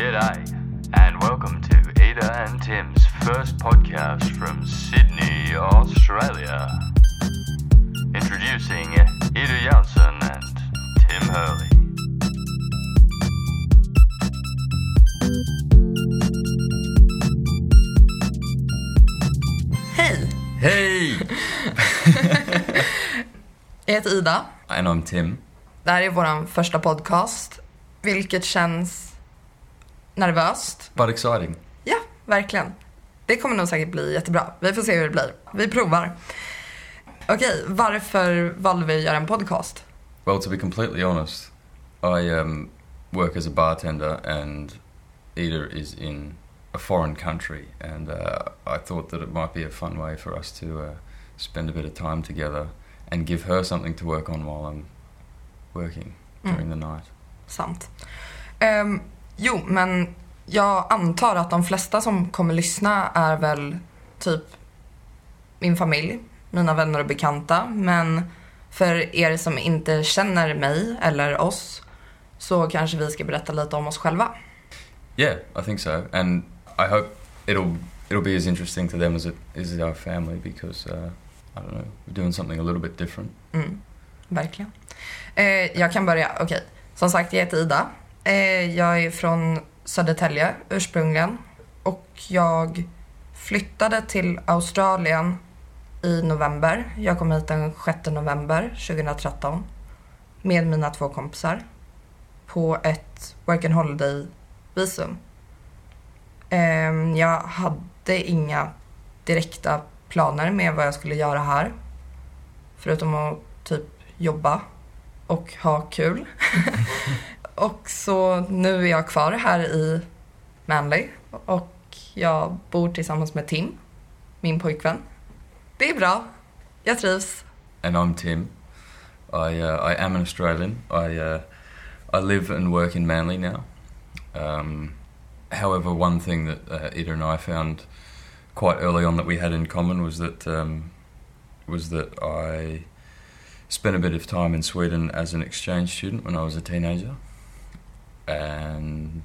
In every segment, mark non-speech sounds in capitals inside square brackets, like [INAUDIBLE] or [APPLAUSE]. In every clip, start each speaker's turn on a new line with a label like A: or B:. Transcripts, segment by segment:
A: G'day, and welcome to Ida and Tim's first podcast from Sydney, Australia. Introducing Ida Janssen and Tim Hurley.
B: Hej!
C: Hey! [LAUGHS]
B: Jag heter Ida.
C: And I'm Tim.
B: Det här är vår första podcast, vilket känns nervöst.
C: But exciting.
B: Ja, verkligen. Det kommer nog säkert bli jättebra. Vi får se hur det blir. Vi provar. Okej, varför valde vi att göra en podcast?
C: Well, to be completely honest, I um, work as a bartender, and Ida is in a foreign country, and uh, I thought that it might be a fun way for us to uh, spend a bit of time together and give her something to work on while I'm working during the night.
B: Sant. Ehm, jo, men jag antar att de flesta som kommer lyssna är väl typ min familj, mina vänner och bekanta. Men för er som inte känner mig eller oss så kanske vi ska berätta lite om oss själva.
C: Yeah, I think so, and I hope it'll it'll be as interesting to them as it is our family because uh, I don't know, we're doing something a little bit different.
B: Mm, verkligen. Eh, jag kan börja. Okej. Som sagt, jag heter Ida. Eh, jag är från Södertälje ursprungligen. Och jag flyttade till Australien i november. Jag kom hit den 6 november 2013 med mina två kompisar på ett work and holiday-visum. Ehm, jag hade inga direkta planer med vad jag skulle göra här. Förutom att typ jobba och ha kul. [LAUGHS] och så nu är jag kvar här i Manly och jag bor tillsammans med Tim, min pojkvän. Det är bra. Jag trivs.
C: And I'm Tim. I uh, I am an Australian. I uh, I live and work in Manly now. Um, however, one thing that uh, Ida and I found quite early on that we had in common was that um, was that I spent a bit of time in Sweden as an exchange student when I was a teenager, and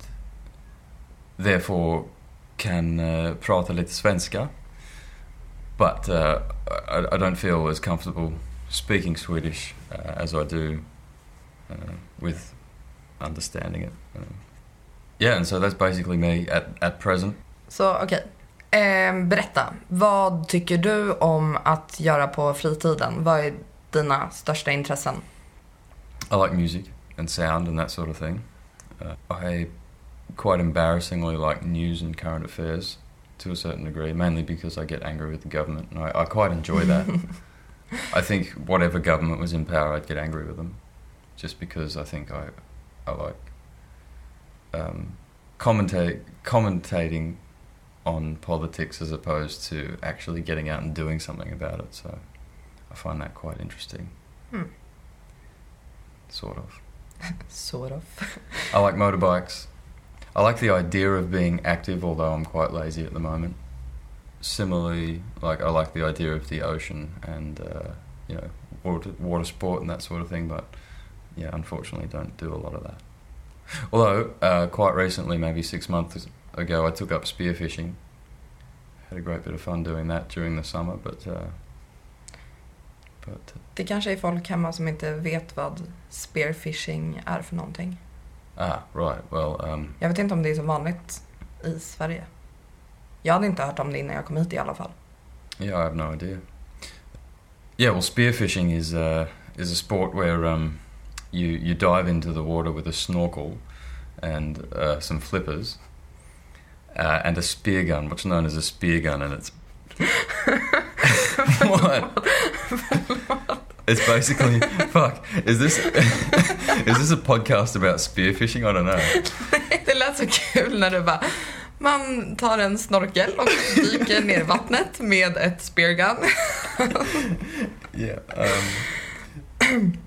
C: therefore can uh, prata lite svenska. But uh, I, I don't feel as comfortable speaking Swedish uh, as I do uh, with understanding it. Um, yeah, and so that's basically me at, at present.
B: Så okej. Ehm, berätta, vad tycker du om att göra på fritiden? Vad är dina största intressen?
C: I like music and sound and that sort of thing. Uh, I quite embarrassingly like news and current affairs to a certain degree, mainly because I get angry with the government, and I, I quite enjoy that. [LAUGHS] I think whatever government was in power, I'd get angry with them, just because I think I, I like um, commentate, commentating on politics as opposed to actually getting out and doing something about it. So I find that quite interesting.
B: Hmm.
C: Sort of. [LAUGHS]
B: Sort of.
C: I like motorbikes. I like the idea of being active, although I'm quite lazy at the moment. Similarly, like I like the idea of the ocean and uh, you know water, water sport and that sort of thing. But yeah, unfortunately, don't do a lot of that. Although uh, quite recently, maybe six months ago, I took up spearfishing. Had a great bit of fun doing that during the summer, but uh, but
B: Det kanske är folk hemma som inte vet vad spearfishing är för någonting.
C: ah right, well um,
B: Jag vet inte om det är så vanligt i Sverige. Jag hade inte hört om det innan jag kom hit i alla fall.
C: Yeah, I have no idea. Yeah, well, spearfishing is uh, is a sport where um, you you dive into the water with a snorkel and uh, some flippers uh, and a spear gun, what's known as a spear gun, and it's [LAUGHS] [LAUGHS] [LAUGHS] what? [LAUGHS] It's basically fuck. Is this [LAUGHS] is this a podcast about spearfishing? I don't know. [LAUGHS]
B: det lät så kul när du bara man tar en snorkel och dyker ner i vattnet med ett speargun.
C: Yeah. Um, [CLEARS THROAT]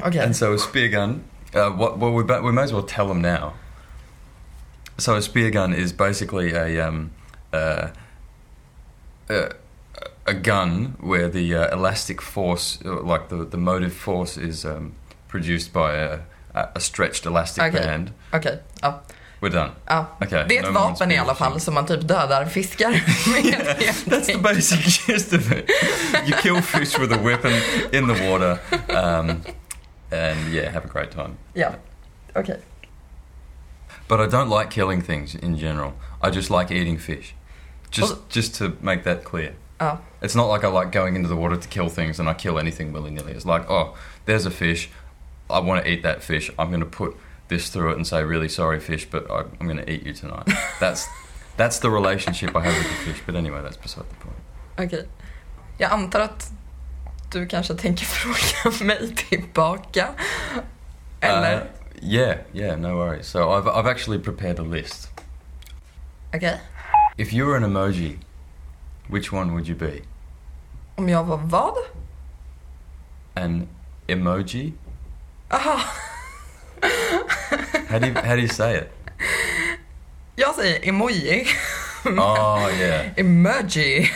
B: Okej.
C: And so a spear gun. Uh, what, well, we, we may as well tell them now. So a spear gun is basically a um, uh, a, a gun where the uh, elastic force, uh, like the the motive force, is um, produced by a, a stretched elastic
B: Okay.
C: band.
B: Okej, ja.
C: We're done.
B: Ja.
C: Okay,
B: Det är ett
C: no
B: vapen i alla fall som man typ dödar fiskar med. [LAUGHS]
C: That's the basic gist of it. You kill fish with a weapon in the water, um, and yeah, have a great time.
B: Ja, okej.
C: But I don't like killing things in general. I just like eating fish. Just,
B: Well-
C: just to make that clear.
B: Ja.
C: It's not like I like going into the water to kill things and I kill anything willy nilly. It's like, oh, there's a fish. I want to eat that fish. I'm going to put this through it and say, really sorry, fish, but I, I'm going to eat you tonight. [LAUGHS] That's that's the relationship I have with the fish. But anyway, that's beside the point.
B: Okej. Jag antar att du kanske tänker [LAUGHS] fråga mig tillbaka. Eller?
C: Uh, yeah, yeah, no worries. So I've I've actually prepared a list.
B: Okay.
C: If you were an emoji, which one would you be?
B: Om jag var vad?
C: An emoji?
B: Aha.
C: How do you how do you say it?
B: Jag säger emoji.
C: Oh yeah. [LAUGHS]
B: Emoji.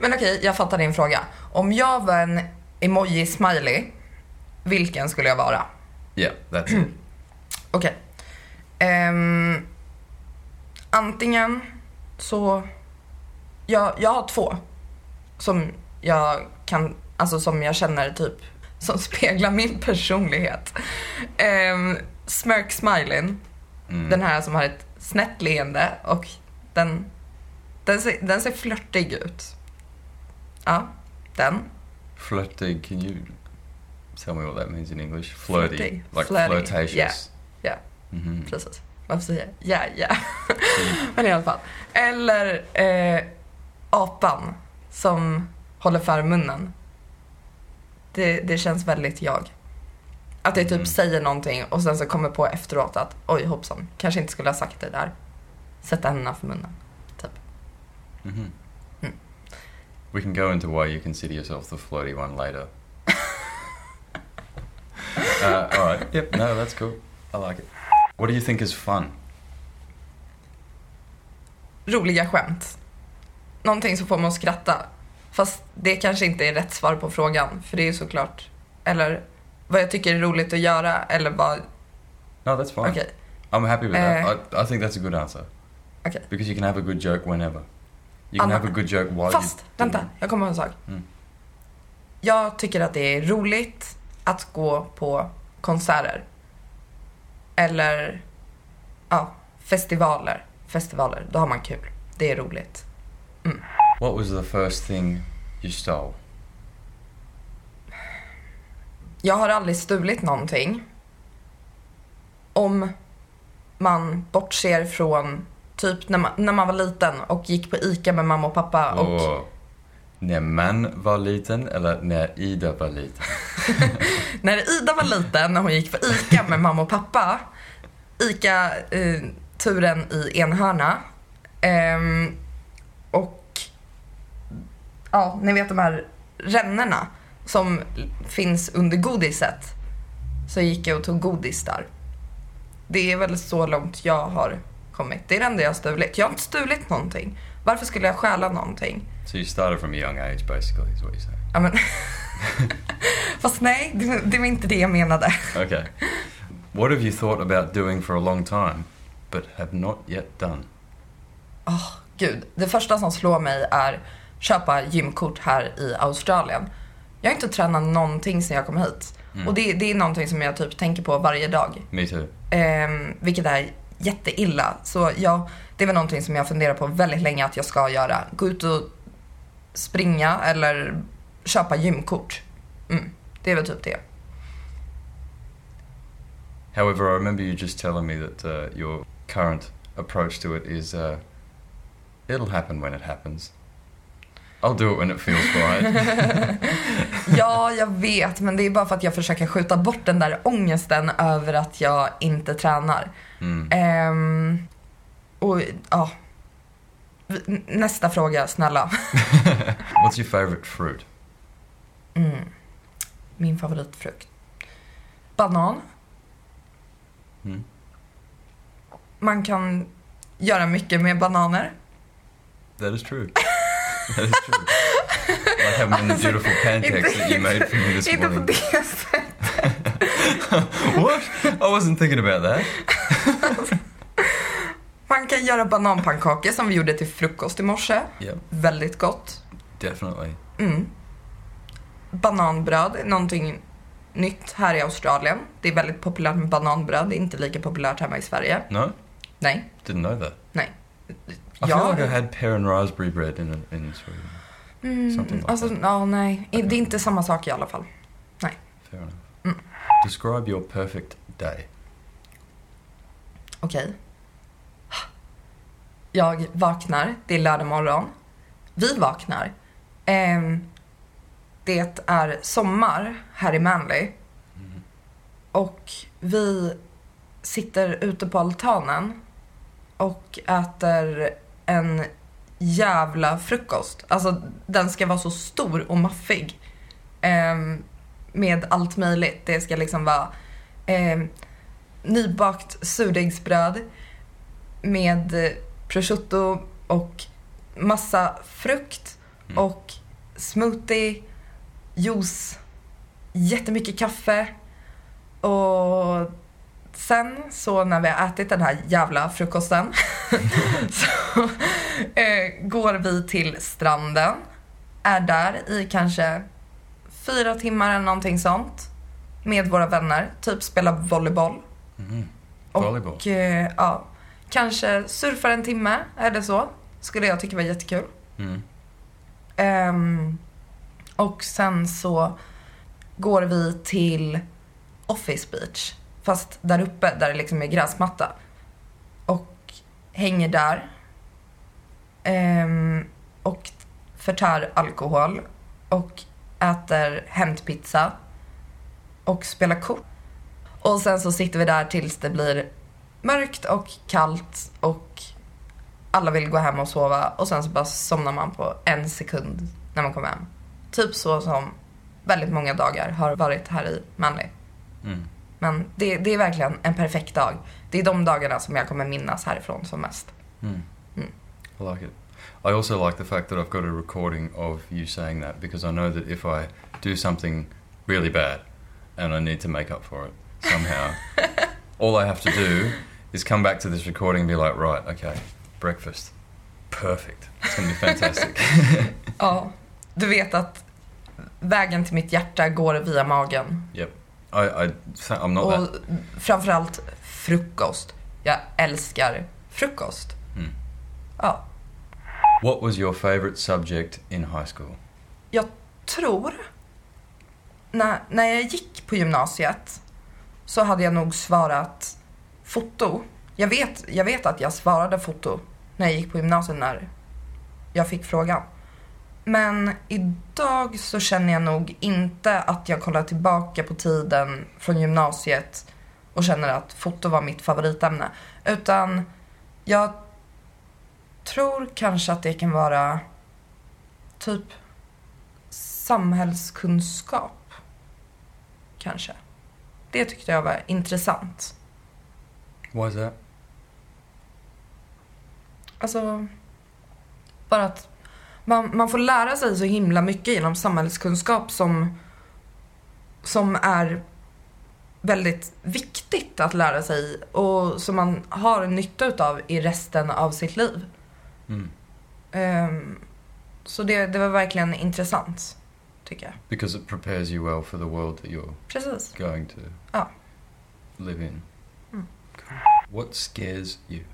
B: Men okej, jag fattar din fråga. Om jag var en emoji-smiley, vilken skulle jag vara?
C: Yeah, that's it. [CLEARS THROAT]
B: Okej. Ehm, antingen så... Jag, jag har två som jag kan, alltså som jag känner typ [LAUGHS] som speglar min personlighet. Um, Smirk smiling,
C: Mm.
B: den här som har ett snett leende och den, den, ser, den ser flörtig ut. Ja, den.
C: Flirty, can you tell me what that means in English? Flirty.
B: Flirty.
C: Like
B: Flirty,
C: flirtatious.
B: yeah, yeah.
C: Mhm.
B: Precis. Varför säger jag ja, ja?
C: So you-
B: Men i alla fall. Eller eh, apan som håller för munnen. Det, det känns väldigt jag. Att jag typ
C: Mm.
B: säger någonting och sen så kommer på efteråt att oj hoppsan, kanske inte skulle ha sagt det där. Sätta händerna för munnen. Typ.
C: Mhm.
B: Mm.
C: We can go into why you consider yourself the flirty one later. [LAUGHS] uh, all right. Yep. No, that's cool. I like it. What do you think is fun?
B: Roliga skämt. Någonting som får mig att skratta. Fast det kanske inte är rätt svar på frågan. För det är ju såklart, eller vad jag tycker är roligt att göra eller vad,
C: No, that's fine.
B: okej.
C: I'm happy with
B: Uh,
C: that. I, I think that's a good answer.
B: Okej.
C: Because you can have a good joke whenever. You can
B: Anna-
C: have a good joke while
B: Fast,
C: you
B: vänta, jag kommer på en sak.
C: Mm.
B: Jag tycker att det är roligt att gå på konserter. Eller, ja, festivaler. Festivaler, då har man kul. Det är roligt.
C: What was the first thing you stole?
B: Jag har aldrig stulit någonting. Om man bortser från typ när man, när man var liten och gick på ICA med mamma och pappa och
C: Åh. När man var liten eller när Ida var liten? [LAUGHS]
B: När Ida var liten, när hon gick på ICA med mamma och pappa, ICA-turen i Enhörna. Ehm, och ja, ni vet de här rännorna som finns under godiset. Så gick jag och tog godis där. Det är väl så långt jag har kommit. Det är det enda jag har stulit. Jag har inte stulit någonting. Varför skulle jag stjäla någonting?
C: So you started from a young age, basically, is what you're saying.
B: Ja, men [LAUGHS] Fast nej, det, det var inte det jag menade.
C: Okay. What have you thought about doing for a long time, but have not yet done?
B: Åh, gud. Det första som slår mig är köpa gymkort här i Australien. Jag har inte tränat någonting sedan jag kom hit.
C: Mm.
B: Och det, det är någonting som jag typ tänker på varje dag.
C: Me too.
B: Ehm, vilket är jätteilla. Så ja, det är väl någonting som jag funderar på väldigt länge att jag ska göra. Gå ut och springa eller köpa gymkort. Mm, det är väl typ det.
C: However, I remember you just telling me that uh, your current approach to it is uh, it'll happen when it happens. I'll do it when it feels right. [LAUGHS]
B: Ja, jag vet, men det är bara för att jag försöker skjuta bort den där ångesten över att jag inte tränar.
C: Mm.
B: Ehm, och ja. Nästa fråga, snälla. [LAUGHS]
C: What's your favorite fruit?
B: Mm. Min favoritfrukt. Banan.
C: Mm.
B: Man kan göra mycket med bananer.
C: That is true. [LAUGHS] That is true. like having the beautiful pancakes that you made for me this
B: Inte på
C: morning.
B: det sättet. [LAUGHS]
C: what? I wasn't thinking about that. [LAUGHS]
B: Man kan göra bananpannkakor som vi gjorde till frukost i morse.
C: Yep,
B: Väldigt gott.
C: definitely.
B: Mm. Bananbröd är någonting nytt här i Australien. Det är väldigt populärt med bananbröd. Det är inte lika populärt hemma i Sverige.
C: No,
B: Nej,
C: didn't know that.
B: nej.
C: I feel like I had pear and raspberry bread in in Sweden.
B: Mm,
C: something like
B: alltså,
C: that.
B: ja, nej. Det är inte samma sak i alla fall.
C: Fair enough.
B: Mm.
C: Describe your perfect day.
B: Okej. Jag vaknar, det är lördag morgon. Vi vaknar. Ehm, det är sommar här i Manly.
C: Mm.
B: Och vi sitter ute på altanen och äter en jävla frukost. Alltså den ska vara så stor och maffig. Ehm, med allt möjligt. Det ska liksom vara ehm, nybakt surdegsbröd med eh, prosciutto och massa frukt
C: Mm.
B: och smoothie, juice, jättemycket kaffe och sen så när vi har ätit den här jävla frukosten [LAUGHS] så eh, går vi till stranden, är där i kanske fyra timmar eller någonting sånt med våra vänner, typ spelar volleyboll.
C: Mm.
B: Och
C: Volleyboll.
B: eh, ja, kanske surfar en timme eller så. Skulle jag tycka var jättekul.
C: Mm.
B: Ehm, och sen så går vi till Office Beach. Fast där uppe där det liksom är gräsmatta. Och hänger där. Ehm, och förtär alkohol. Och äter hämtpizza. Och spelar kort. Och sen så sitter vi där tills det blir mörkt och kallt och alla vill gå hem och sova och sen så bara somnar man på en sekund när man kommer hem. Typ så som väldigt många dagar har varit här i Manly.
C: Mm.
B: Men det, det är verkligen en perfekt dag. Det är de dagarna som jag kommer minnas härifrån som mest.
C: Mm.
B: Mm.
C: I like it. I also like the fact that I've got a recording of you saying that because I know that if I do something really bad and I need to make up for it somehow, [LAUGHS] all I have to do is come back to this recording and be like, right, okay, breakfast. Perfect. It's to be fantastic. [LAUGHS]
B: Ja, du vet att vägen till mitt hjärta går via magen.
C: yep. I, I, I'm not
B: Och
C: that.
B: framförallt frukost. Jag älskar frukost.
C: Mm.
B: Ja,
C: What was your favorite subject in high school?
B: jag tror... När, när jag gick på gymnasiet så hade jag nog svarat foto. Jag vet, jag vet att jag svarade foto när jag gick på gymnasiet när jag fick frågan. Men idag så känner jag nog inte att jag kollar tillbaka på tiden från gymnasiet och känner att foto var mitt favoritämne. Utan jag tror kanske att det kan vara typ samhällskunskap. Kanske. Det tyckte jag var intressant.
C: Why is that?
B: Alltså, bara att man, man får lära sig så himla mycket genom samhällskunskap som, som är väldigt viktigt att lära sig och som man har nytta utav i resten av sitt liv.
C: Mm.
B: Ehm, så det, det var verkligen intressant, tycker jag.
C: Because it prepares you well for the world that you're
B: Precis.
C: going to
B: Ja.
C: live in.
B: Mm.
C: What scares you?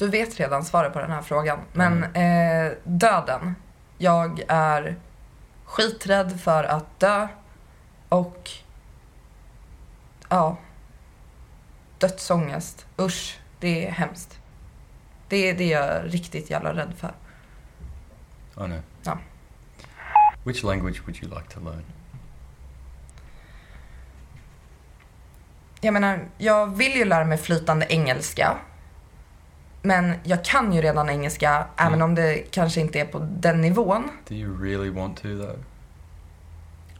B: Du vet redan svaret på den här frågan. Men eh, döden. Jag är skiträdd för att dö. Och ja, dödsångest. Usch, det är hemskt. Det, det är jag riktigt jävla rädd för.
C: I know.
B: Ja.
C: Which language would you like to learn?
B: Jag menar, jag vill ju lära mig flytande engelska. Men jag kan ju redan engelska, även
C: Mm.
B: om det kanske inte är på den nivån.
C: Do you really want to though?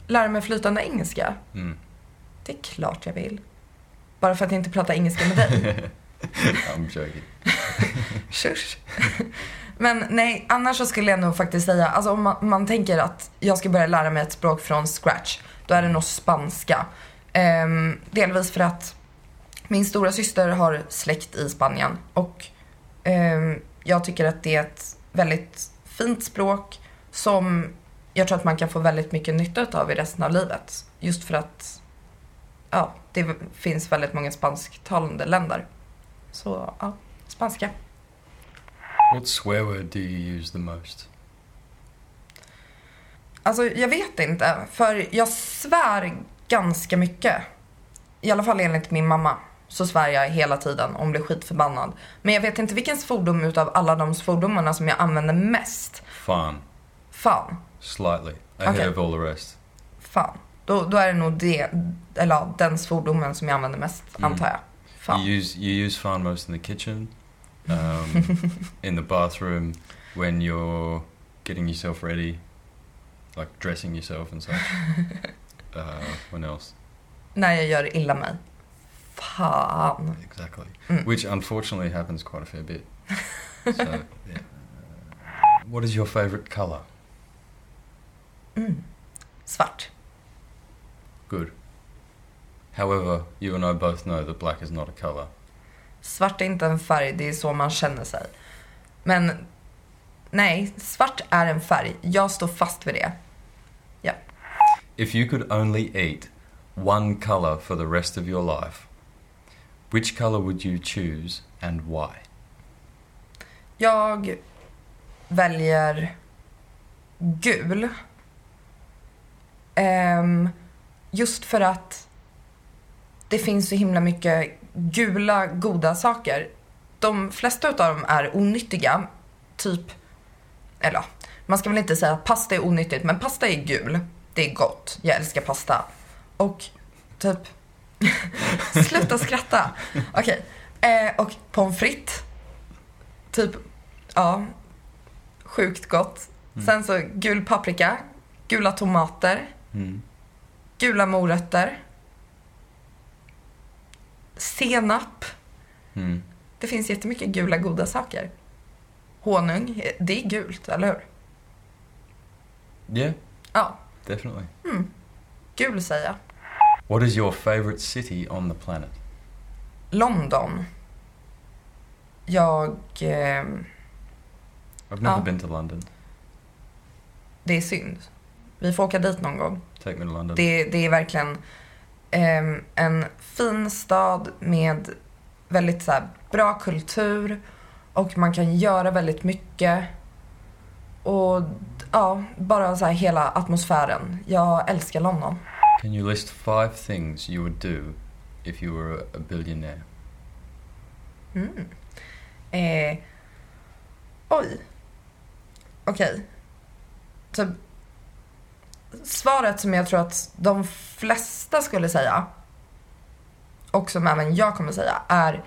B: Lära mig flytande engelska?
C: Mm.
B: Det är klart jag vill. Bara för att jag inte pratar engelska med dig. [LAUGHS]
C: I'm joking. [LAUGHS]
B: Shush. Men nej, annars så skulle jag nog faktiskt säga, alltså om man, man tänker att jag ska börja lära mig ett språk från scratch, då är det nog spanska. Ehm, delvis för att min stora syster har släkt i Spanien och jag tycker att det är ett väldigt fint språk som jag tror att man kan få väldigt mycket nytta av i resten av livet. Just för att ja, det finns väldigt många spansktalande länder. Så ja, spanska.
C: What swear word do you use the most?
B: Alltså jag vet inte, för jag svär ganska mycket. I alla fall enligt min mamma så svär jag hela tiden och blir skitförbannad. Men jag vet inte vilken svordom utav alla de svordomarna som jag använder mest.
C: Fan.
B: Fan.
C: Slightly. Ahead
B: Okay.
C: of all the rest.
B: Fan. Då, då är det nog det, eller ja, den svordomen som jag använder mest,
C: Mm.
B: antar jag. Fan.
C: You use you use fan most in the kitchen, um, [LAUGHS] in the bathroom, when you're getting yourself ready, like dressing yourself and such. [LAUGHS] Uh, when else?
B: När jag gör illa mig. Fan.
C: Exactly.
B: Mm.
C: Which unfortunately happens quite a fair bit. [LAUGHS] So, yeah. What is your favorite color?
B: Mm. Svart.
C: Good. However, you and I both know that black is not a color.
B: Svart är inte en färg, det är så man känner sig. Men nej, svart är en färg. Jag står fast vid det.
C: If you could only eat one color for the rest of your life, which color would you choose and why?
B: Jag väljer gul. Um, just för att det finns så himla mycket gula goda saker. De flesta av dem är onyttiga. Typ, eller ja, man ska väl inte säga att pasta är onyttigt, men pasta är gul. Det är gott. Jag älskar pasta. Och typ, [LAUGHS] sluta skratta. Okej, eh, och pommes frites. Typ, ja, sjukt gott.
C: Mm.
B: Sen så gul paprika, gula tomater,
C: Mm.
B: gula morötter, senap.
C: Mm.
B: Det finns jättemycket gula goda saker. Honung, det är gult, eller hur?
C: Yeah,
B: Ja,
C: definitely.
B: gul säger jag.
C: What is your favorite city on the planet?
B: London. Jag... Eh,
C: I've never
B: Ja.
C: been to London.
B: det är synd. Vi får åka dit någon gång.
C: Take me to London.
B: Det, det är verkligen ehm, en fin stad med väldigt så här, bra kultur och man kan göra väldigt mycket. Och ja, bara så här hela atmosfären. Jag älskar London.
C: Can you list five things you would do if you were a billionaire?
B: Mm. Eh, oj. Okej. Typ, svaret som jag tror att de flesta skulle säga och som även jag kommer säga är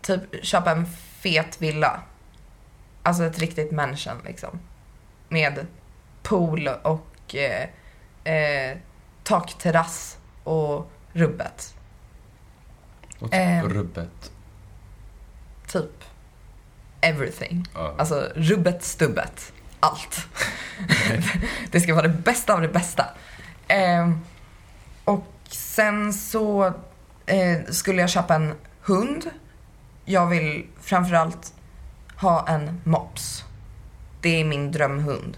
B: typ köpa en fet villa. Alltså ett riktigt mansion liksom. Med pool och eh, eh, takterrass och rubbet.
C: What's
B: Ehm.
C: rubbet?
B: Typ everything.
C: Oh.
B: Alltså rubbet, stubbet. Allt. [LAUGHS] det ska vara det bästa av det bästa. Ehm, och sen så eh, skulle jag köpa en hund. Jag vill framförallt ha en mops. Det är min drömhund.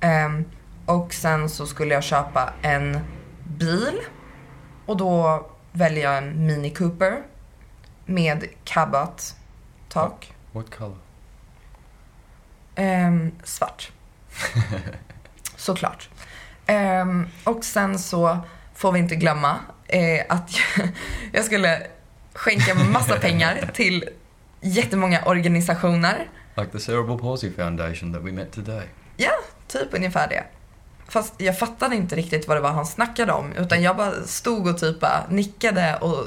B: Ehm, och sen så skulle jag köpa en bil. Och då väljer jag en Mini Cooper med cabbat tak.
C: What color?
B: Ehm, svart. [LAUGHS] Såklart. Ehm, och sen så får vi inte glömma eh, att jag, [LAUGHS] jag skulle skänka massa pengar [LAUGHS] till jättemånga organisationer.
C: Like the Cerebral Palsy Foundation that we met today.
B: Ja, typ ungefär det. Fast jag fattade inte riktigt vad det var han snackade om. Utan jag bara stod och typ nickade och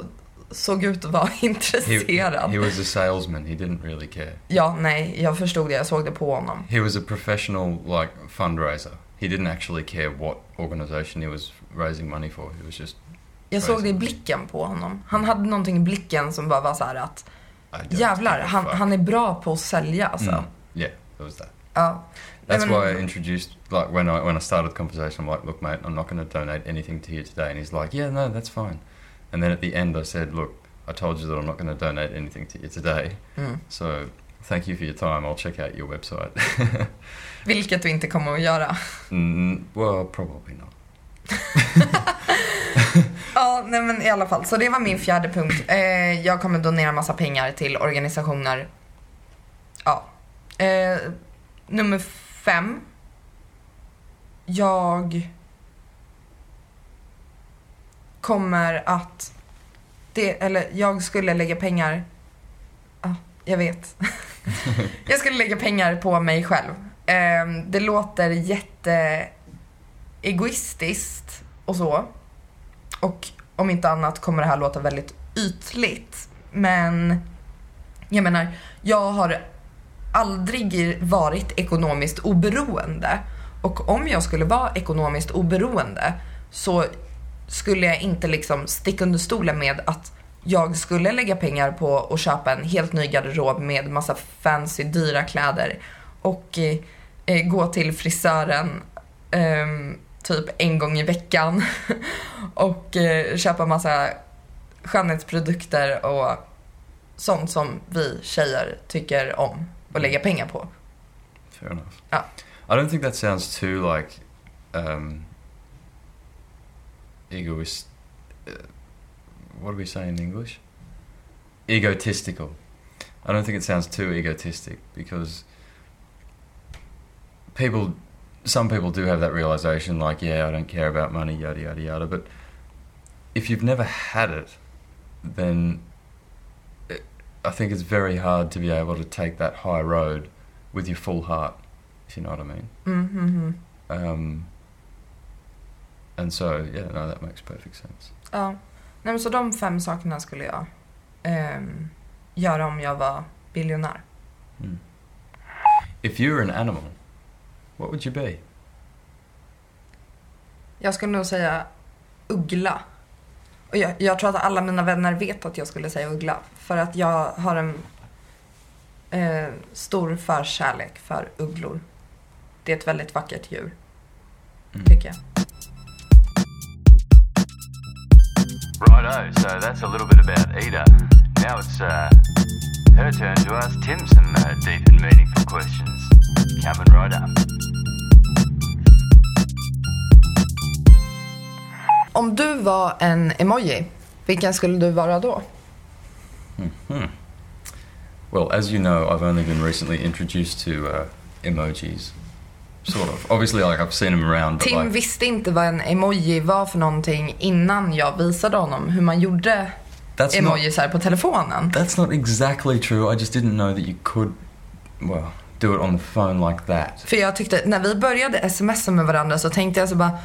B: såg ut att vara [LAUGHS]
C: He,
B: intresserad.
C: he was a salesman. He didn't really care.
B: Ja, nej, jag förstod det. Jag såg det på honom.
C: He was a professional like fundraiser. He didn't actually care what organization he was raising money for. He was just
B: Jag såg det i blicken på honom. Han hade någonting i blicken som bara var så här att jävlar, han, han är bra på att sälja alltså.
C: Mm. Yeah, it was that.
B: Ja.
C: That's why I introduced, like, when I when I started the conversation, I'm like, look, mate, I'm not going to donate anything to you today. And he's like, yeah, no, that's fine. And then at the end, I said, look, I told you that I'm not going to donate anything to you today.
B: Mm.
C: So thank you for your time. I'll check out your website. [LAUGHS]
B: Vilket du inte kommer att göra.
C: mm, well, probably not. [LAUGHS]
B: Ja, nej men i alla fall. Så det var min fjärde punkt. Eh, jag kommer donera massa pengar till organisationer. Ja. Eh, nummer fem. Jag kommer att... Det, eller jag skulle lägga pengar... Ja, jag vet. [LAUGHS] jag skulle lägga pengar på mig själv. Eh, det låter jätte egoistiskt och så. Och om inte annat kommer det här låta väldigt ytligt. Men jag menar, jag har aldrig varit ekonomiskt oberoende. Och om jag skulle vara ekonomiskt oberoende så skulle jag inte liksom sticka under stolen med att jag skulle lägga pengar på att köpa en helt ny garderob med massa fancy dyra kläder och eh, gå till frisören eh, typ en gång i veckan [LAUGHS] och eh, köpa massa skönhetsprodukter och sånt som vi tjejer tycker om att lägga pengar på.
C: Fair enough.
B: Yeah.
C: I don't think that sounds too like um, egoist. Uh, what do we say in English? Egotistical. I don't think it sounds too egotistic because people, some people do have that realization, like, yeah, I don't care about money, yada yada yada. But if you've never had it, then I think it's very hard to be able to take that high road with your full heart, if you know what I mean.
B: Mhm.
C: Um, and so, yeah, no, that makes perfect sense.
B: Ja. Nej, men så de fem sakerna skulle jag ehm, göra om jag var biljonär.
C: Mm. If you were an animal, what would you be?
B: Jag skulle nog säga uggla. Och jag, jag tror att alla mina vänner vet att jag skulle säga uggla. För att jag har en eh, stor förkärlek för ugglor. Det är ett väldigt vackert djur,
C: Mm.
B: tycker jag.
A: Righto, so that's a little bit about Ida. Now it's uh, her turn to ask Tim some uh, deep and meaningful questions. Coming right up.
B: Om du var en emoji, vilken skulle du vara då?
C: Hmm. Well, as you know, I've only been recently introduced to uh, emojis. Sort of. Obviously, like I've seen them around,
B: Tim
C: like
B: visste inte vad en emoji var för någonting innan jag visade honom hur man gjorde
C: that's not
B: emojisar på telefonen.
C: that's not exactly true. I just didn't know that you could, well, do it on the phone like that.
B: För jag tyckte, när vi började smsa med varandra så tänkte jag så bara,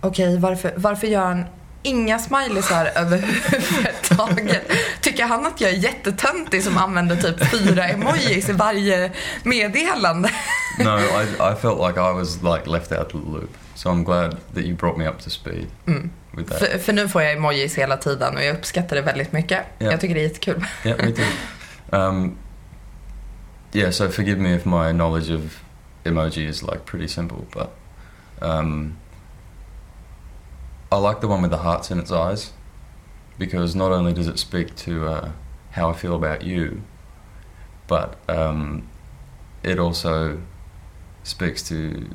B: okej varför, varför gör han inga smileysar överhuvudtaget? [LAUGHS] Tycker han att jag är jättetöntig som använder typ fyra emojis i varje meddelande?
C: no, I, I felt like I was like left out of the loop. So I'm glad that you brought me up to speed
B: Mm.
C: with that.
B: För, för nu får jag emojis hela tiden och jag uppskattar det väldigt mycket.
C: Ja.
B: Jag tycker det är jättekul.
C: yeah, me too. Um, yeah, so forgive me if my knowledge of emoji is like pretty simple, but um, I like the one with the hearts in its eyes because not only does it speak to uh, how I feel about you, but um, it also speaks to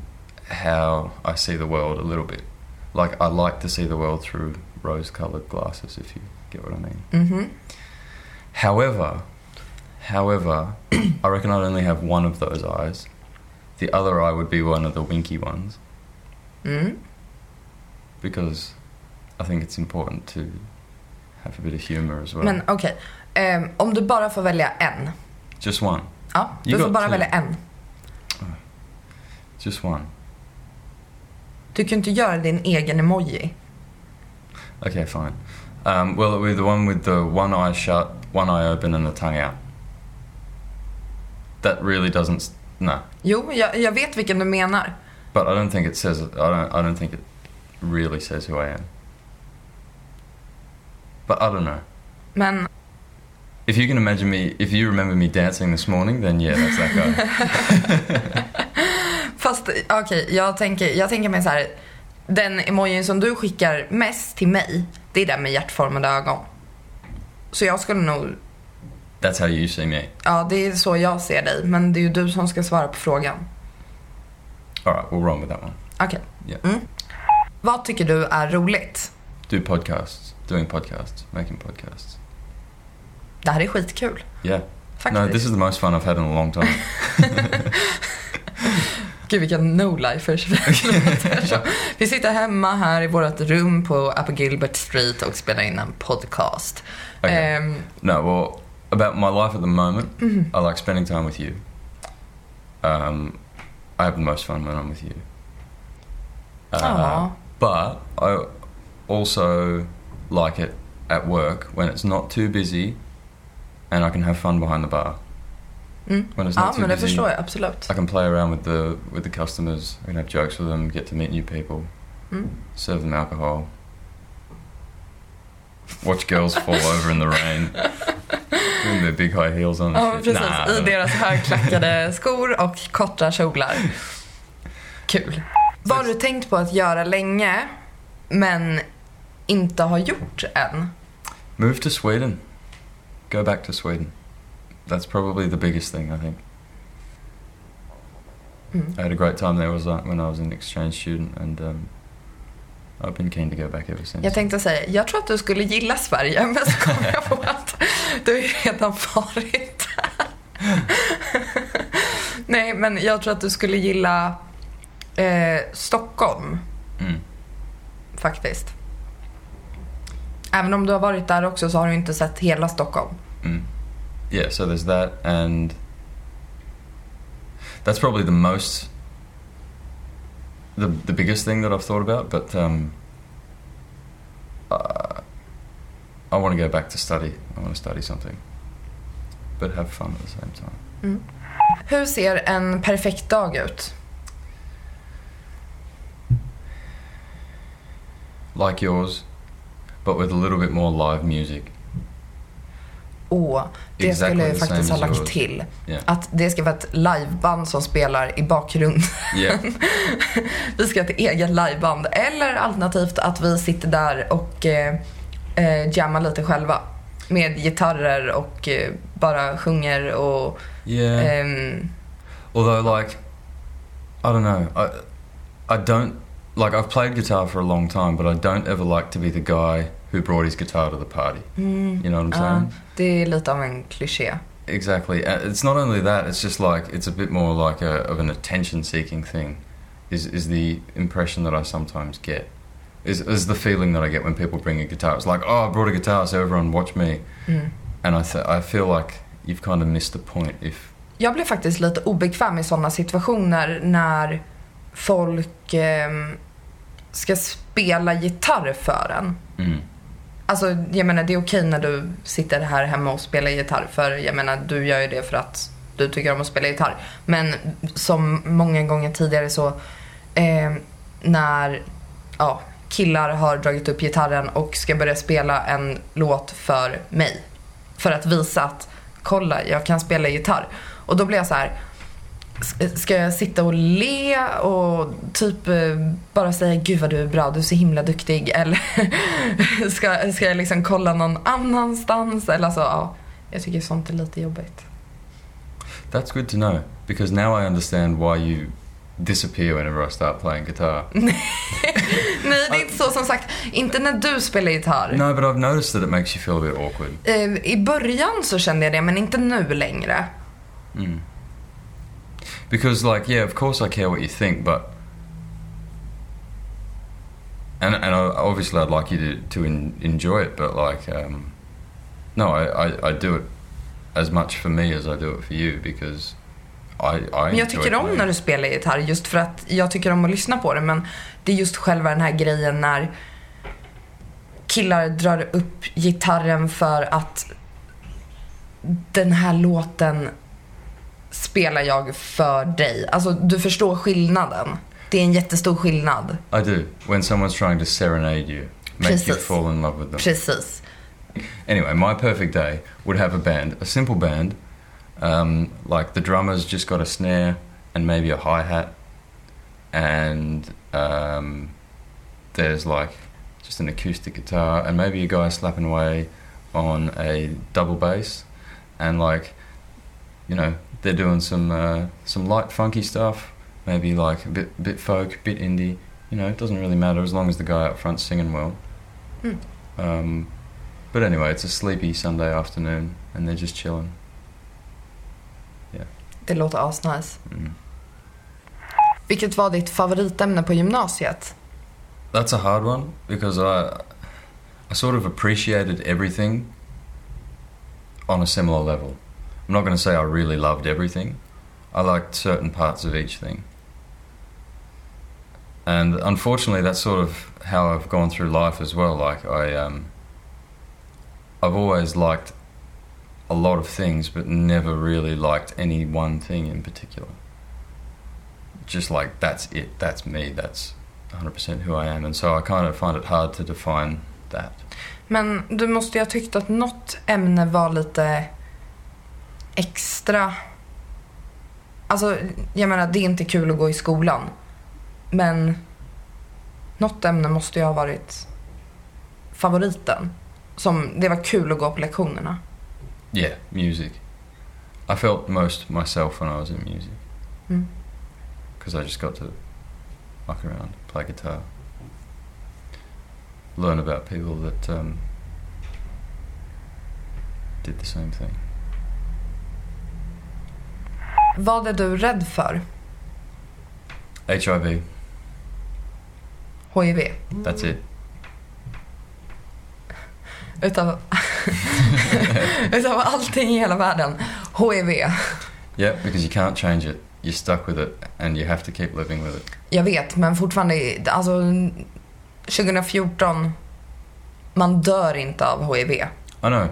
C: how I see the world a little bit. Like I like to see the world through rose-colored glasses, if you get what I mean.
B: Mhm.
C: However, however, [CLEARS THROAT] I reckon I'd only have one of those eyes. The other eye would be one of the winky ones
B: Mm.
C: Because I think it's important to have a bit of humor as well.
B: Men okej, Ehm, om du bara får välja en.
C: Just one.
B: Ja, du
C: You
B: får bara
C: two.
B: välja en.
C: Just one.
B: Du kan inte göra din egen emoji.
C: Okay, fine. Um, well, with the one with the one eye shut, one eye open, and the tongue out. That really doesn't. No,
B: Jo, jag, jag vet vilken du menar.
C: but I don't think it says. I don't. I don't think it really says who I am. But I don't know.
B: Men
C: If you can imagine me, if you remember me dancing this morning, then yeah, that's that guy. [LAUGHS]
B: Fast okej, jag, tänker, jag tänker mig så här. Den emojin som du skickar mest till mig, det är den med hjärtformade ögon. Så jag skulle nog,
C: That's how you see me.
B: ja det är så jag ser dig. Men det är ju du som ska svara på frågan.
C: Alright, we'll run with that one.
B: Okej.
C: Yeah.
B: Mm. Vad tycker du är roligt?
C: Do podcasts. Doing podcasts. Making podcasts.
B: Det här är skitkul.
C: Yeah.
B: Faktiskt.
C: No, this is the most fun I've had in a long time. [LAUGHS]
B: Gud vilken no-lifers [LAUGHS] vi sitter hemma här i vårt rum på Upper Gilbert Street och spelar in en podcast.
C: Okay.
B: Ehm,
C: No, well, about my life at the moment,
B: Mm-hmm.
C: I like spending time with you. Um, I have the most fun when I'm with you. Uh. But I also like it at work when it's not too busy and I can have fun behind the bar.
B: mm.
C: When it's
B: Ja,
C: not too
B: men det
C: busy,
B: förstår jag absolut.
C: I can play around with the with the customers. I can have jokes with them, get to meet new people,
B: Mm.
C: serve them alcohol, watch girls [LAUGHS] fall over in the rain their big high heels on.
B: Ja,
C: shit.
B: precis.
C: Nah,
B: I deras högklackade skor och korta kjolar. Kul. Vad har du tänkt på att göra länge, men inte har gjort än?
C: Move to Sweden. Go back to Sweden. That's probably the biggest thing I think.
B: Mm.
C: I had a great time there was when I was an exchange student, and um, I've been keen to go back ever since.
B: Jag tänkte säga, jag tror att du skulle gilla Sverige, men så kom jag på [LAUGHS] att du redan varit där. [LAUGHS] Nej, men jag tror att du skulle gilla eh, Stockholm,
C: Mm.
B: faktiskt. Även om du har varit där också så har du inte sett hela Stockholm.
C: Mm. Yeah, so there's that, and that's probably the most, the the biggest thing that I've thought about. But um, uh, I want to go back to study. I want to study something, but have fun at the same time.
B: Hur ser en perfekt dag ut?
C: Like yours, but with a little bit more live music.
B: Åh, det
C: Exactly
B: skulle jag faktiskt ha lagt till.
C: Yeah.
B: Att det ska vara ett liveband som spelar i bakgrunden.
C: Yeah. [LAUGHS]
B: vi ska ha ett eget liveband. Eller alternativt att vi sitter där och eh, eh, jammar lite själva. Med gitarrer och eh, bara sjunger och...
C: Yeah.
B: ehm,
C: Although, like, I don't know. I, I don't like. I've played guitar for a long time, but I don't ever like to be the guy who brought his guitar to the party.
B: mm,
C: You know what I'm
B: ja,
C: saying?
B: det är lite av en kliché.
C: Exactly. Uh, It's not only that. It's just like it's a bit more like a, of an attention-seeking thing. Is is the impression that I sometimes get? Is is the feeling that I get when people bring a guitar? It's like, oh, I brought a guitar, so everyone watch me.
B: Mm.
C: And I th- I feel like you've kind of missed the point if
B: Jag blir faktiskt lite obekväm i sådana situationer när folk ehm, ska spela gitarr för en.
C: mm,
B: Alltså, jag menar det är okej när du sitter här hemma och spelar gitarr för jag menar du gör ju det för att du tycker om att spela gitarr. Men som många gånger tidigare så eh, när ja, killar har dragit upp gitarren och ska börja spela en låt för mig. För att visa att kolla, jag kan spela gitarr. Och då blir jag så här. Ska jag sitta och le och typ eh, bara säga gud vad du är bra, du är så himla duktig [LAUGHS] eller ska, ska jag liksom kolla någon annanstans eller så ja. Jag tycker sånt är lite jobbigt.
C: That's good to know because now I understand why you disappear whenever I start playing guitar. [LAUGHS]
B: Nej det är inte så som sagt, inte när du spelar gitarr.
C: No, but I've noticed that it makes you feel a bit awkward.
B: Eh, I början så kände jag det men inte nu längre.
C: Mm. Because, like, yeah, of course I care what you think, but and and I, obviously I'd like you to to en- enjoy it, but like, um, no, I, I I do it as much for me as I do it for you because I I.
B: Men jag tycker om när du spelar gitarr just för att jag tycker om att lyssna på det men det är just själva den här grejen när killar drar upp gitarren för att den här låten spelar jag för dig. Alltså du förstår skillnaden. Det är en jättestor skillnad.
C: I do when someone's trying to serenade you, make you fall in love with them.
B: Precis.
C: Anyway, my perfect day would have a band, a simple band, um, like the drummer's just got a snare and maybe a hi hat, and um, there's like just an acoustic guitar, and maybe a guy slapping away on a double bass, and like, you know, they're doing some uh, some light funky stuff, maybe like a bit bit folk, bit indie. You know, it doesn't really matter as long as the guy up front's singing well.
B: Hmm.
C: Um, but anyway, it's a sleepy Sunday afternoon, and they're just chilling. Yeah.
B: Det låter asnice.
C: Mm.
B: Vilket var ditt favoritämne på gymnasiet?
C: That's a hard one because I I sort of appreciated everything on a similar level. I'm not going to say I really loved everything. I liked certain parts of each thing. And unfortunately that's sort of how I've gone through life as well. Like I um I've always liked a lot of things but never really liked any one thing in particular. Just like that's it, that's me, that's 100% who I am and so I kind of find it hard to define that.
B: Men du måste ju ha tyckt att något ämne var lite extra... Alltså, jag menar, det är inte kul att gå i skolan. Men något ämne måste ju ha varit favoriten. Som det var kul att gå på lektionerna.
C: Yeah, music. I felt most myself when I was in music
B: Mm.
C: because I just got to muck around, play guitar, learn about people that um, did the same thing.
B: Vad är du rädd för?
C: HIV,
B: HIV?
C: that's it.
B: Utav, [LAUGHS] utav allting i hela världen. HIV.
C: Yeah, because you can't change it. You're stuck with it and you have to keep living with it.
B: Jag vet, men fortfarande, alltså 2014, man dör inte av HIV.
C: I know,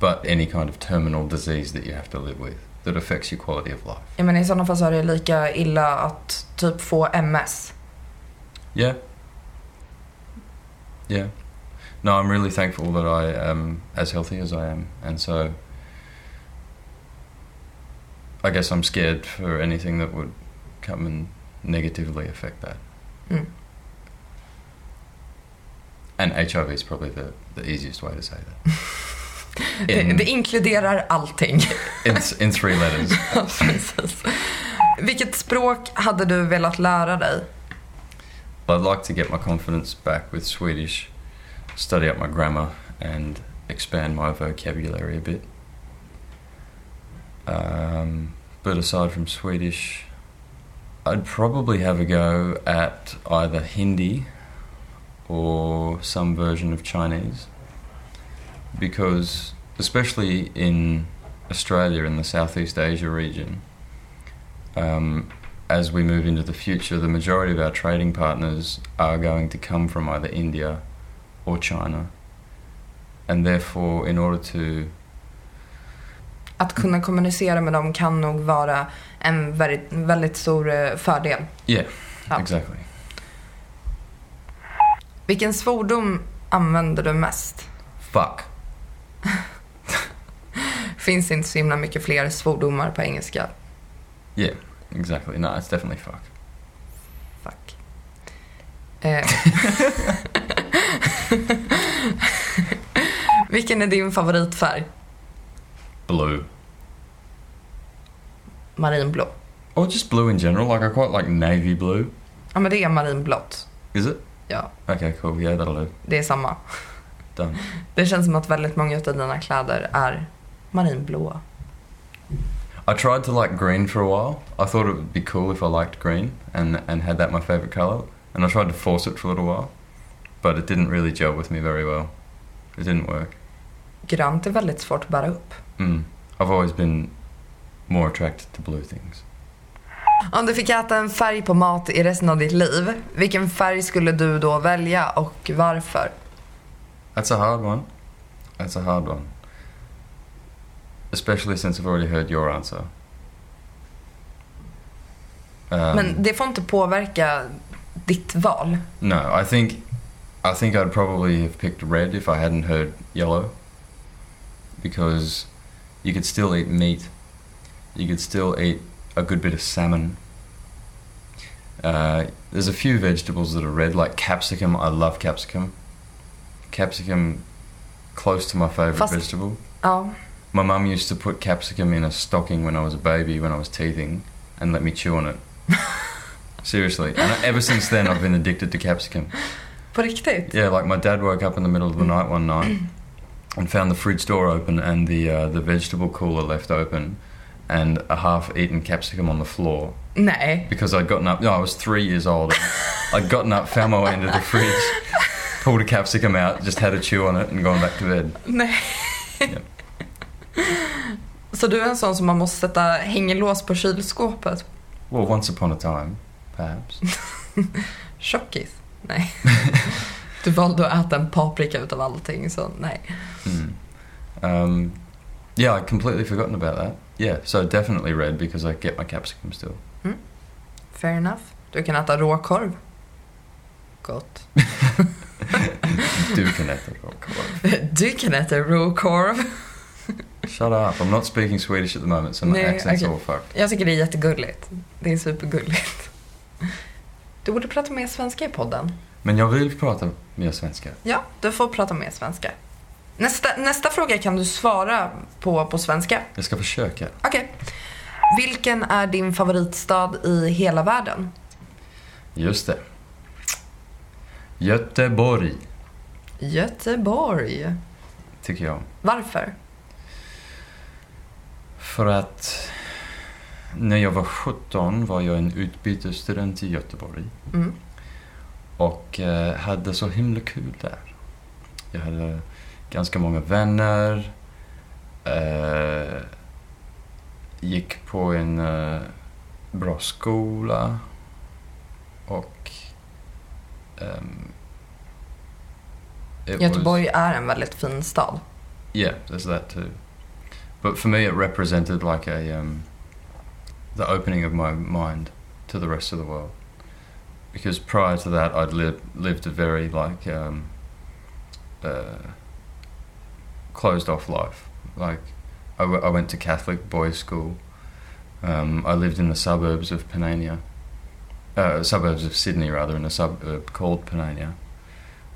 C: but any kind of terminal disease that you have to live with that affects your quality of life.
B: Jag menar i sådana fall så är det lika illa att typ få MS.
C: Yeah. Yeah. No, I'm really thankful that I am as healthy as I am, and so I guess I'm scared for anything that would come and negatively affect that.
B: Mm.
C: And HIV is probably the, the easiest way to say that. [LAUGHS]
B: Det, det inkluderar allting.
C: in, in three letters. [LAUGHS]
B: Ja, precis. Vilket språk hade du velat lära dig?
C: I'd like to get my confidence back with Swedish, study up my grammar, and expand my vocabulary a bit. Um, but aside from Swedish, I'd probably have a go at either Hindi or some version of Chinese. Because, especially in Australia, in the Southeast Asia region, um, as we move into the future, the majority of our trading partners are going to come from either India or China. And therefore, in order to
B: Att kunna kommunicera med dem kan nog vara en väldigt, väldigt stor eh, fördel.
C: Yeah,
B: Ja.
C: exactly.
B: Vilken svordom använder du mest?
C: Fuck.
B: Finns inte så himla mycket fler svordomar på engelska.
C: Yeah, exactly. No, it's definitely fuck.
B: Fuck. Eh. [LAUGHS] Vilken är din favoritfärg?
C: Blue.
B: Marinblå.
C: Or just blue in general. Like, I quite like navy blue.
B: Ja, men det är marinblått.
C: Is it?
B: Ja,
C: Okay, cool. Yeah, that'll do.
B: det är samma.
C: Done. [LAUGHS]
B: Det känns som att väldigt många av dina kläder är marinblåa.
C: I tried to like green for a while. I thought it would be cool if I liked green and, and had that my favourite colour. And I tried to force it for a little while. But it didn't really gel with me very well. It didn't work.
B: Grönt är väldigt svårt att bära upp.
C: Mm. I've always been more attracted to blue things.
B: Om du fick äta en färg på mat i resten av ditt liv, vilken färg skulle du då välja och varför?
C: That's a hard one. That's a hard one. Especially since I've already heard your answer. Um,
B: Men det får inte påverka ditt val.
C: no, I think I think I'd probably have picked red if I hadn't heard yellow. Because you could still eat meat. You could still eat a good bit of salmon. Uh, there's a few vegetables that are red, like capsicum. I love capsicum. Capsicum, close to my favorite
B: Fast-
C: vegetable.
B: Ja.
C: My mum used to put capsicum in a stocking when I was a baby, when I was teething, and let me chew on it. [LAUGHS] Seriously. And ever since then, I've been addicted to capsicum.
B: På riktigt?
C: Yeah, like my dad woke up in the middle of the night one night [CLEARS THROAT] and found the fridge door open and the uh, the vegetable cooler left open, and a half-eaten capsicum on the floor
B: Nej.
C: because I'd gotten up. No, I was three years old. I'd gotten up, found my way into the fridge, pulled a capsicum out, just had a chew on it, and gone back to bed.
B: Nej.
C: Ja.
B: Så du är en sån som man måste sätta hängelås på kylskåpet?
C: Well, once upon a time, perhaps. [LAUGHS]
B: Tjockis? Nej. [LAUGHS] Du valde att äta en paprika utav allting, så nej.
C: Mm. Um, yeah, I'd completely forgotten about that. Yeah, so definitely red because I get my capsicum still.
B: Fair enough. Du kan äta råkorv. Gott. [LAUGHS]
C: Du kan äta råkorv.
B: Du kan äta råkorv.
C: Shut up, I'm not speaking Swedish at the moment, so my
B: Nej,
C: accent's
B: okej.
C: all fucked.
B: Jag tycker det är jättegulligt. Det är supergulligt. Du borde prata mer svenska i podden.
C: Men jag vill prata mer svenska.
B: Ja, du får prata mer svenska. Nästa, nästa fråga kan du svara på på svenska.
C: Jag ska försöka.
B: Okej. Vilken är din favoritstad i hela världen?
C: Just det. Göteborg,
B: Göteborg.
C: tycker jag.
B: Varför?
C: För att när jag var 17 var jag en utbytesstudent i Göteborg.
B: Mm.
C: Och eh, hade så himla kul där. Jag hade ganska många vänner. Eh, gick på en eh, bra skola. Och... ehm,
B: Göteborg är en väldigt fin stad.
C: Was, yeah, there's that too. But for me it represented like a... Um, the opening of my mind to the rest of the world. because prior to that I'd lived lived a very like um, uh, closed off life. Like I, w- I went to Catholic boys' school. Um, I lived in the suburbs of Panania, uh, suburbs of Sydney rather, in a suburb called Panania,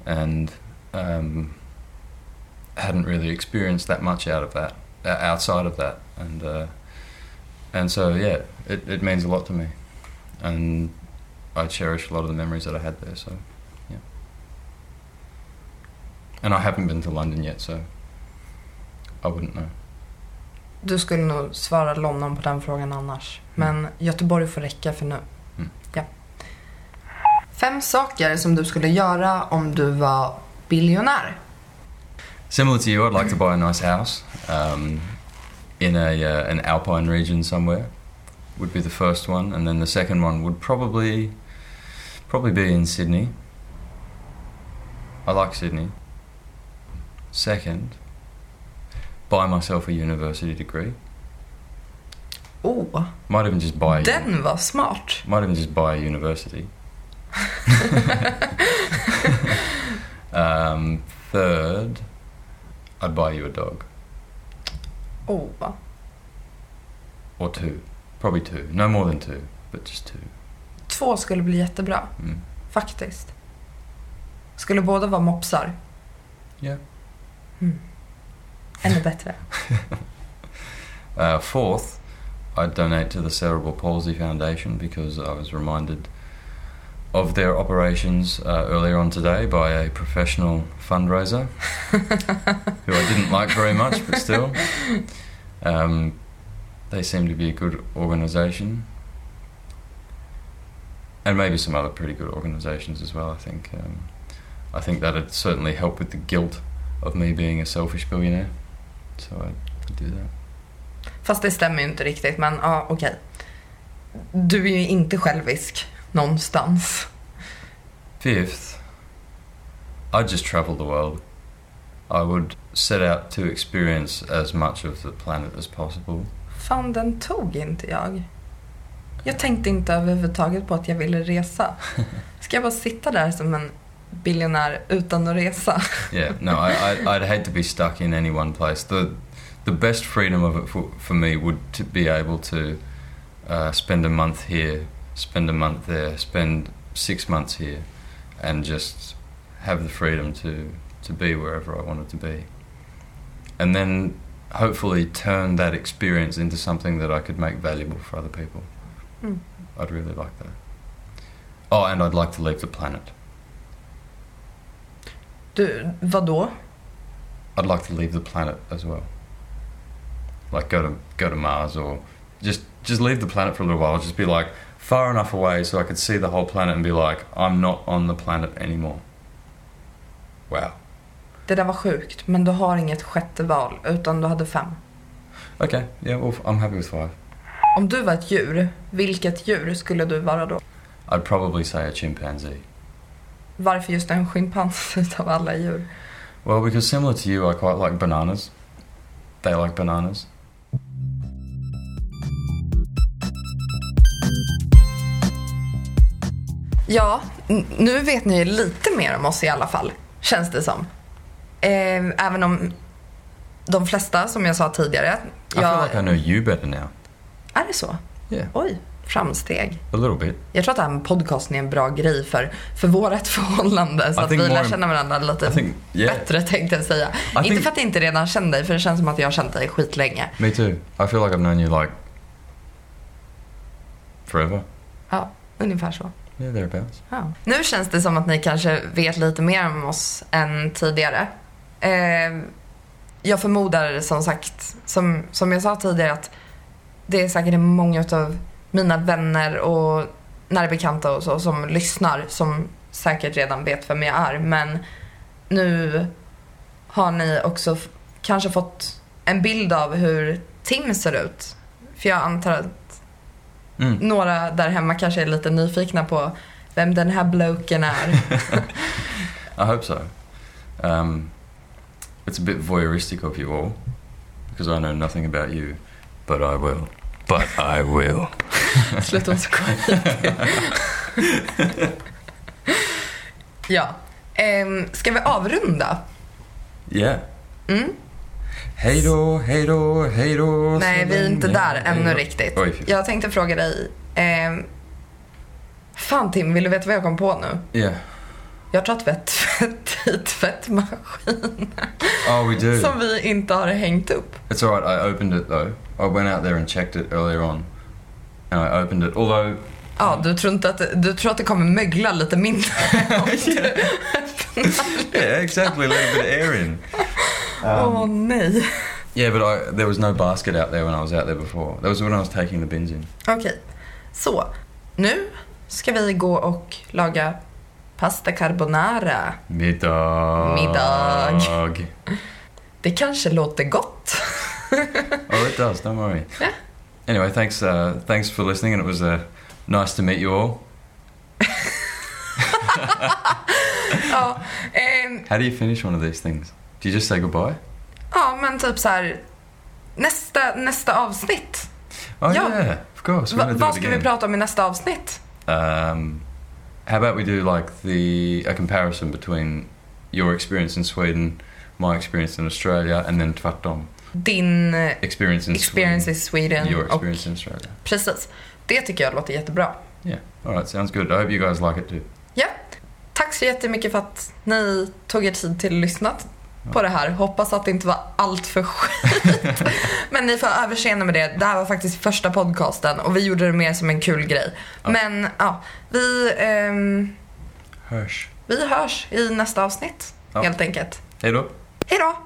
C: and um, hadn't really experienced that much out of that, outside of that, and uh, and so yeah, it, it means a lot to me, and I cherish a lot of the memories that I had there. So, yeah. And I haven't been to London yet, so I wouldn't know.
B: Du skulle nog svara London på den frågan annars. Men Göteborg får räcka för nu.
C: Mm.
B: Ja. Fem saker som du skulle göra om du var biljonär.
C: Similar to you, I'd like to buy a nice house um, in a uh, an alpine region somewhere. Would be the first one, and then the second one would probably probably be in Sydney. I like Sydney. Second, buy myself a university degree.
B: Oh,
C: Might even just buy.
B: den var smart.
C: Might even just buy a university. [LAUGHS] [LAUGHS] um, third, I'd buy you a dog
B: Oh, va?
C: or two, probably two, no more than two, but just two.
B: Två skulle bli jättebra,
C: Mm.
B: faktiskt. Skulle båda vara mopsar?
C: Yeah.
B: Mm. Ännu bättre. [LAUGHS]
C: Uh, fourth, I'd donate to the Cerebral Palsy Foundation because I was reminded of their operations uh, earlier on today by a professional fundraiser [LAUGHS] who I didn't like very much, but still. Um, they seem to be a good organisation. And maybe some other pretty good organisations as well, I think. Um, I think that'd certainly help with the guilt of me being a selfish billionaire. So I'd, do that.
B: Fast det stämmer ju inte riktigt, men ja, okej. Du är ju inte självisk någonstans.
C: Fifth, I'd just travel the world. I would set out to experience as much of the planet as possible.
B: Fan, den tog inte jag. Jag tänkte inte överhuvudtaget på att jag ville resa. [LAUGHS] Ska jag bara sitta där som en biljonär utan att resa?
C: Yeah, no, I, I, I'd hate to be stuck in any one place. The, the best freedom of it for, for me would to be able to uh, spend a month here spend a month there, spend six months here, and just have the freedom to to be wherever I wanted to be, and then hopefully turn that experience into something that I could make valuable for other people.
B: Mm.
C: I'd really like that. Oh, and I'd like to leave the planet.
B: Du, vad då?
C: I'd like to leave the planet as well. Like go to go to Mars or just just leave the planet for a little while. Just be like far enough away so I could see the whole planet and be like, I'm not on the planet anymore. Wow.
B: Det där var sjukt, men du har inget sjätte val, utan du hade fem.
C: Okay, yeah, well, I'm happy with five.
B: Om du var ett djur, vilket djur skulle du vara då?
C: I'd probably say a chimpanzee.
B: Varför just en schimpans [LAUGHS] utav alla djur?
C: Well, because similar to you, I quite like bananas. They like bananas.
B: Ja, nu vet ni ju lite mer om oss i alla fall, känns det som. Eh, även om de flesta, som jag sa tidigare,
C: I feel
B: jag...
C: like I know you better now.
B: Är det så?
C: Yeah,
B: Oj, framsteg.
C: a little bit.
B: Jag tror att det här podcasten är en bra grej för, för vårt [LAUGHS] förhållande så
C: I
B: att vi lär känna varandra lite
C: think, yeah,
B: bättre tänkte jag säga.
C: I
B: Inte
C: think-
B: för att jag inte redan känner dig, för det känns som att jag har känt dig skitlänge.
C: me too. I feel like I've known you like forever.
B: Ja, ungefär så.
C: Yeah, thereabouts.
B: Ja. Nu känns det som att ni kanske vet lite mer om oss än tidigare. Eh, jag förmodar som sagt, som, som jag sa tidigare, att det är säkert många av mina vänner och nära bekanta och så som lyssnar som säkert redan vet vem jag är. Men nu har ni också kanske fått en bild av hur Tim ser ut. För jag antar att
C: Mm.
B: några där hemma kanske är lite nyfikna på vem den här bloken är. [LAUGHS]
C: I hope so. Um, it's a bit voyeuristic of you all, because I know nothing about you, but I will. But I will. [LAUGHS]
B: Sluta vara så. [LAUGHS] Ja. Ehm, ska vi avrunda?
C: Yeah.
B: Mm?
C: Hej då, hej då, hej då.
B: Nej, vi är inte där ännu riktigt.
C: Oj.
B: Jag tänkte fråga dig. ehm, fan Tim, vill du veta vad jag kom på nu?
C: Yeah.
B: Jag tror att vi har tvätt [LAUGHS] tvättmaskin
C: Oh, we do.
B: som vi inte har hängt upp.
C: It's alright, I opened it though. I went out there and checked it earlier on. And I opened it, although
B: Ja, du tror, inte att, du tror att det kommer mögla lite mindre [LAUGHS] om du
C: yeah, exactly. A bit of air in.
B: Åh nej.
C: Yeah, but I, there was no basket out there when I was out there before. That was when I was taking the bins in.
B: Okej, så nu ska vi gå och laga pasta carbonara.
C: Middag.
B: Middag. Det kanske låter gott.
C: oh, it does. Don't worry.
B: Yeah.
C: Anyway, thanks. Uh, thanks for listening, and it was uh, nice to meet you all.
B: ja, [LAUGHS] ehm,
C: How do you finish one of these things? Do you just say goodbye?
B: ja, men typ så här. Nästa, nästa avsnitt.
C: Oh
B: Yeah.
C: yeah, of course. We're
B: Va,
C: gonna do
B: vad
C: it
B: ska vi
C: again.
B: prata om i nästa avsnitt?
C: Um, how about we do like the a comparison between your experience in Sweden, my experience in Australia, and then tvärtom.
B: Din eh,
C: Experience in
B: experience
C: Sweden,
B: Sweden.
C: your
B: Och,
C: experience in Australia.
B: precis. Det tycker jag låter jättebra.
C: Yeah. All right. Sounds good. I hope you guys like it too.
B: Ja. Tack så jättemycket för att ni tog er tid till att lyssna på det här. Hoppas att det inte var allt för skit. [LAUGHS] Men ni får överseende med det. Det här var faktiskt första podcasten och vi gjorde det mer som en kul grej.
C: Ja.
B: Men ja, vi, ehm,
C: Hirsch.
B: vi hörs i nästa avsnitt
C: Ja.
B: helt enkelt.
C: Hey, då.
B: Hej då!